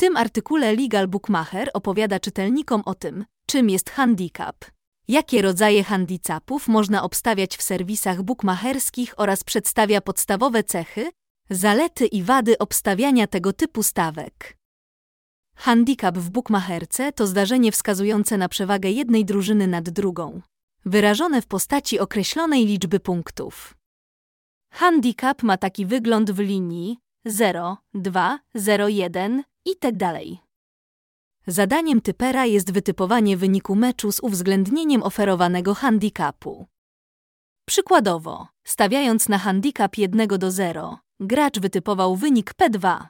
tym artykule Legal Bookmacher opowiada czytelnikom o tym, czym jest handicap, jakie rodzaje handicapów można obstawiać w serwisach bookmacherskich oraz przedstawia podstawowe cechy, zalety i wady obstawiania tego typu stawek. Handicap w bookmacherce to zdarzenie wskazujące na przewagę jednej drużyny nad drugą, wyrażone w postaci określonej liczby punktów. Handicap ma taki wygląd w linii 0, 2, 0, 1 i tak. Zadaniem typera jest wytypowanie wyniku meczu z uwzględnieniem oferowanego handicapu. Przykładowo, stawiając na handicap 1 do 0, gracz wytypował wynik P2.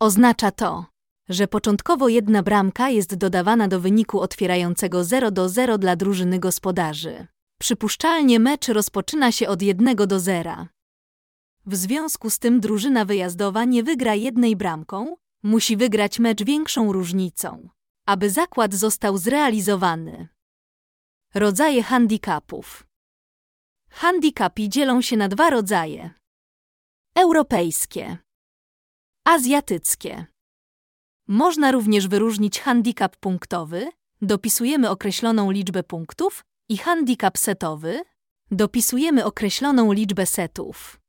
Oznacza to, że początkowo jedna bramka jest dodawana do wyniku otwierającego 0 do 0 dla drużyny gospodarzy. Przypuszczalnie mecz rozpoczyna się od 1 do 0. W związku z tym drużyna wyjazdowa nie wygra jednej bramką, musi wygrać mecz większą różnicą, aby zakład został zrealizowany. Rodzaje handicapów. Handicapi dzielą się na dwa rodzaje: europejskie, azjatyckie. Można również wyróżnić handicap punktowy, dopisujemy określoną liczbę punktów, i handicap setowy, dopisujemy określoną liczbę setów.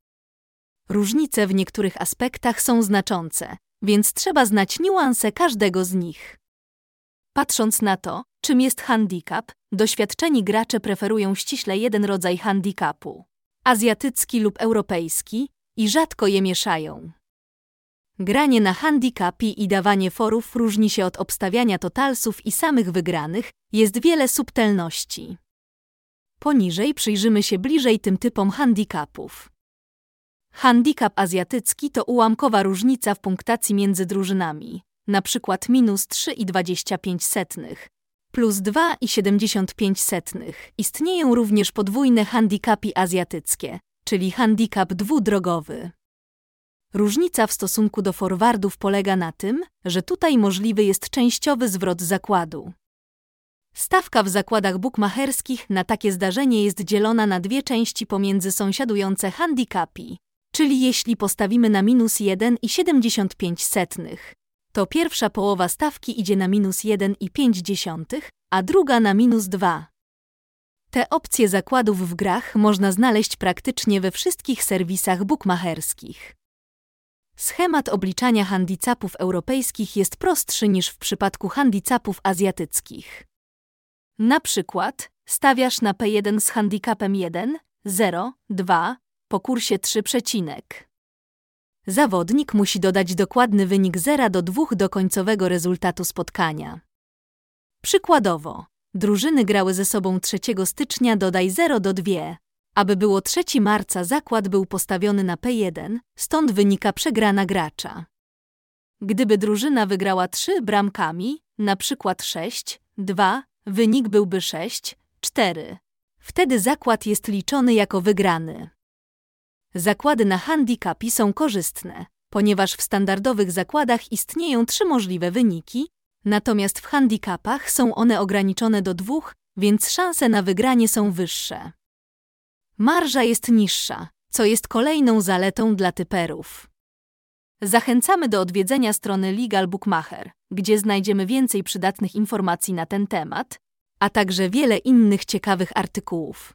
Różnice w niektórych aspektach są znaczące, więc trzeba znać niuanse każdego z nich. Patrząc na to, czym jest handicap, doświadczeni gracze preferują ściśle jeden rodzaj handicapu azjatycki lub europejski i rzadko je mieszają. Granie na handicapie i dawanie forów różni się od obstawiania totalsów i samych wygranych, jest wiele subtelności. Poniżej przyjrzymy się bliżej tym typom handicapów. Handicap azjatycki to ułamkowa różnica w punktacji między drużynami, na przykład minus 3,25 setnych, plus 2,75 setnych. Istnieją również podwójne handicapi azjatyckie, czyli handicap dwudrogowy. Różnica w stosunku do forwardów polega na tym, że tutaj możliwy jest częściowy zwrot zakładu. Stawka w zakładach bukmacherskich na takie zdarzenie jest dzielona na dwie części pomiędzy sąsiadujące handicapi, czyli jeśli postawimy na minus 1,75 setnych, to pierwsza połowa stawki idzie na minus 1,5, a druga na minus 2. Te opcje zakładów w grach można znaleźć praktycznie we wszystkich serwisach bukmacherskich. Schemat obliczania handicapów europejskich jest prostszy niż w przypadku handicapów azjatyckich. Na przykład stawiasz na P1 z handicapem 1, 0, 2 po kursie 3 przecinek. Zawodnik musi dodać dokładny wynik 0 do 2 do końcowego rezultatu spotkania. Przykładowo, drużyny grały ze sobą 3 stycznia dodaj 0 do 2. Aby było 3 marca zakład był postawiony na P1, stąd wynika przegrana gracza. Gdyby drużyna wygrała 3 bramkami, na przykład 6, 2, wynik byłby 6, 4. Wtedy zakład jest liczony jako wygrany. Zakłady na handicapi są korzystne, ponieważ w standardowych zakładach istnieją trzy możliwe wyniki, natomiast w handicapach są one ograniczone do dwóch, więc szanse na wygranie są wyższe. Marża jest niższa, co jest kolejną zaletą dla typerów. Zachęcamy do odwiedzenia strony Legal Bookmacher, gdzie znajdziemy więcej przydatnych informacji na ten temat, a także wiele innych ciekawych artykułów.